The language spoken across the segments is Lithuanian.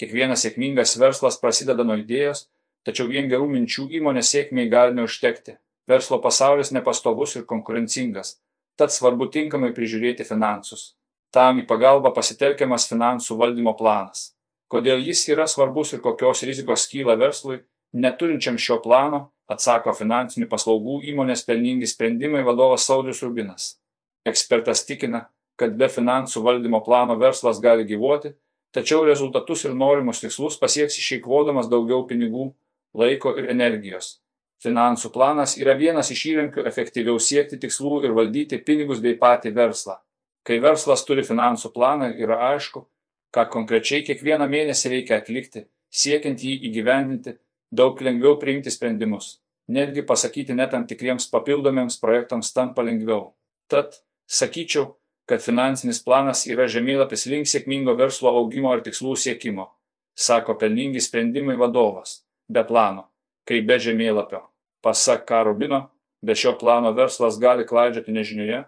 Kiekvienas sėkmingas verslas prasideda nuo idėjos, tačiau vien gerų minčių įmonės sėkmiai gali neužtekti. Verslo pasaulis nepastovus ir konkurencingas, tad svarbu tinkamai prižiūrėti finansus. Tam į pagalbą pasitelkiamas finansų valdymo planas. Kodėl jis yra svarbus ir kokios rizikos kyla verslui, neturinčiam šio plano, atsako finansinių paslaugų įmonės pelningi sprendimai vadovas Saudis Rubinas. Ekspertas tikina, kad be finansų valdymo plano verslas gali gyvuoti, tačiau rezultatus ir norimus tikslus pasieks išeikvodamas daugiau pinigų, laiko ir energijos. Finansų planas yra vienas iš įrankių efektyviau siekti tikslų ir valdyti pinigus bei patį verslą. Kai verslas turi finansų planą, yra aišku, ką konkrečiai kiekvieną mėnesį reikia atlikti, siekiant jį įgyvendinti, daug lengviau priimti sprendimus. Netgi pasakyti net tam tikriems papildomiems projektams tampa lengviau. Tad, sakyčiau, kad finansinis planas yra žemėlapis link sėkmingo verslo augimo ar tikslų siekimo, sako pelningi sprendimai vadovas, be plano, kaip be žemėlapio. Pasak Karubino, be šio plano verslas gali klaidžioti nežinioje,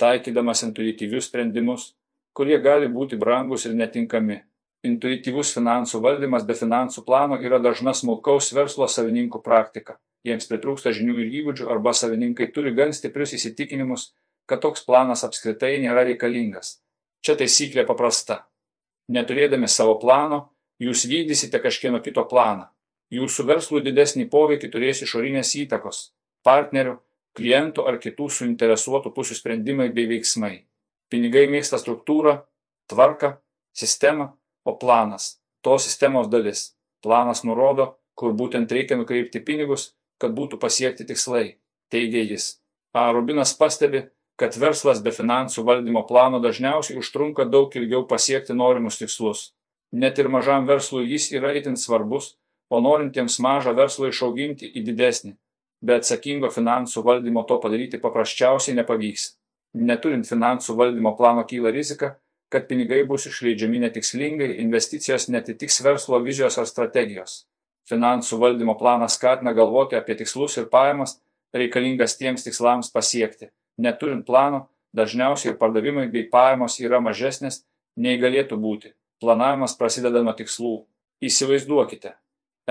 taikydamas intuityvius sprendimus, kurie gali būti brangus ir netinkami. Intuityvus finansų valdymas be finansų plano yra dažna smulkaus verslo savininkų praktika. Jiems pritrūksta žinių ir įgūdžių arba savininkai turi gan stiprius įsitikinimus, kad toks planas apskritai nėra reikalingas. Čia taisyklė paprasta. Neturėdami savo plano, jūs vykdysite kažkieno kito planą. Jūsų verslų didesnį poveikį turės išorinės įtakos - partnerių, klientų ar kitų suinteresuotų pusių sprendimai bei veiksmai. Pinigai mėgsta struktūrą, tvarką, sistemą, o planas - tos sistemos dalis. Planas nurodo, kur būtent reikia nukreipti pinigus, kad būtų pasiekti tikslai, teigia jis. A. Rubinas pastebi, kad verslas be finansų valdymo plano dažniausiai užtrunka daug ilgiau pasiekti norimus tikslus. Net ir mažam verslui jis yra itin svarbus, o norintiems mažą verslą išauginti į didesnį. Be atsakingo finansų valdymo to padaryti paprasčiausiai nepavyks. Neturint finansų valdymo plano kyla rizika, kad pinigai bus išleidžiami netikslingai, investicijos netitiks verslo vizijos ar strategijos. Finansų valdymo planas skatina galvoti apie tikslus ir pajamas reikalingas tiems tikslams pasiekti neturint plano, dažniausiai pardavimai bei pajamos yra mažesnės nei galėtų būti. Planavimas prasideda nuo tikslų. Įsivaizduokite,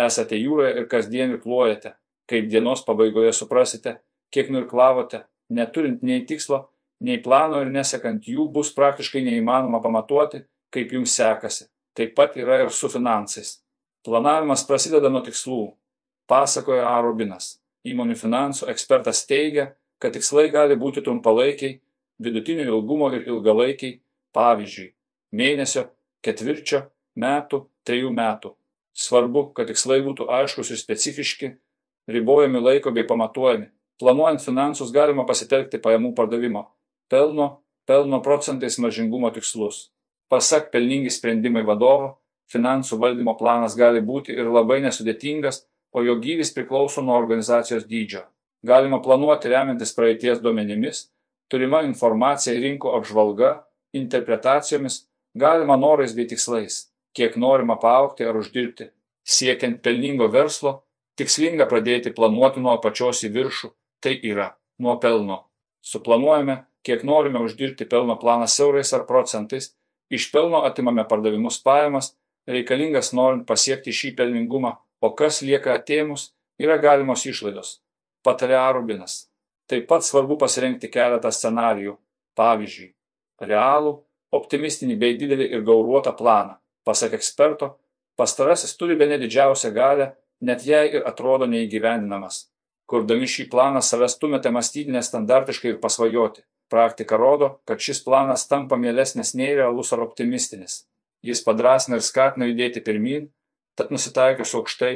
esate jūroje ir kasdien irkluojate, kaip dienos pabaigoje suprasite, kiek nurklavote, neturint nei tikslo, nei plano ir nesekant jų bus praktiškai neįmanoma pamatuoti, kaip jums sekasi. Taip pat yra ir su finansais. Planavimas prasideda nuo tikslų, pasakoja A. Robinas. Įmonių finansų ekspertas teigia, kad tikslai gali būti trumpalaikiai, vidutinio ilgumo ir ilgalaikiai, pavyzdžiui, mėnesio, ketvirčio, metų, trejų metų. Svarbu, kad tikslai būtų aiškus ir specifiški, ribojami laiko bei pamatuojami. Planuojant finansus galima pasitelkti pajamų pardavimo, pelno, pelno procentais maržingumo tikslus. Pasak pelningi sprendimai vadovo, finansų valdymo planas gali būti ir labai nesudėtingas, o jo gyvis priklauso nuo organizacijos dydžio galima planuoti remiantis praeities duomenimis, turima informacija rinkų apžvalga, interpretacijomis, galima norais bei tikslais, kiek norima paaukti ar uždirbti. Siekiant pelningo verslo, tikslinga pradėti planuoti nuo apačios į viršų, tai yra nuo pelno. Suplanuojame, kiek norime uždirbti pelno planą siaurais ar procentais, iš pelno atimame pardavimus pajamas, reikalingas norint pasiekti šį pelningumą, o kas lieka atėmus, yra galimos išlaidos patarė Arubinas. Taip pat svarbu pasirinkti keletą scenarijų, pavyzdžiui, realų, optimistinį bei didelį ir gauruotą planą. Pasak eksperto, pastarasis turi bene didžiausią galę, net jei ir atrodo neįgyvendinamas. Kurdami šį planą savęs stumėte mąstyti nestandartiškai ir pasvajoti. Praktika rodo, kad šis planas tampa mielesnis nei realus ar optimistinis. Jis padrasina ir skatina judėti pirmin, tad nusitaikius aukštai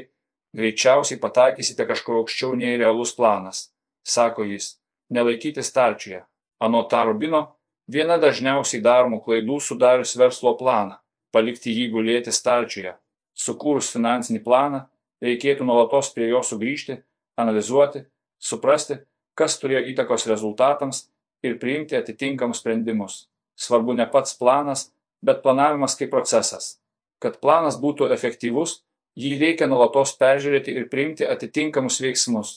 greičiausiai pataikysite kažkur aukščiau nei realus planas, sako jis, nelaikyti stalčiuje. Anot Tarubino, viena dažniausiai daromų klaidų sudarius verslo planą - palikti jį gulėti stalčiuje. Sukūrus finansinį planą, reikėtų nuolatos prie jo sugrįžti, analizuoti, suprasti, kas turėjo įtakos rezultatams ir priimti atitinkamus sprendimus. Svarbu ne pats planas, bet planavimas kaip procesas. Kad planas būtų efektyvus, Jį reikia nuolatos peržiūrėti ir priimti atitinkamus veiksmus.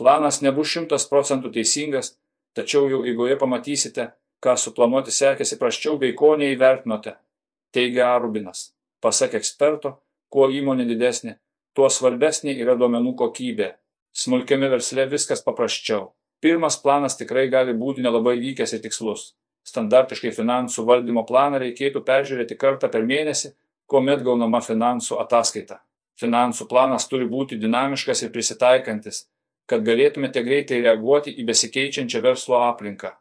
Planas nebus šimtas procentų teisingas, tačiau jau eigoje pamatysite, ką suplanuoti sekėsi praščiau bei ko neįvertinote, teigia Arubinas. Pasak eksperto, kuo įmonė didesnė, tuo svarbesnė yra duomenų kokybė. Smulkiame versle viskas paprasčiau. Pirmas planas tikrai gali būti nelabai vykęs ir tikslus. Standartiškai finansų valdymo planą reikėtų peržiūrėti kartą per mėnesį, kuomet gaunama finansų ataskaita. Finansų planas turi būti dinamiškas ir prisitaikantis, kad galėtumėte greitai reaguoti į besikeičiančią verslo aplinką.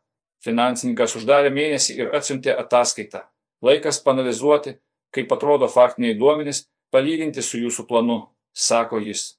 Finansininkas uždarė mėnesį ir atsiuntė ataskaitą. Laikas panalizuoti, kaip atrodo faktiniai duomenys, palyginti su jūsų planu, sako jis.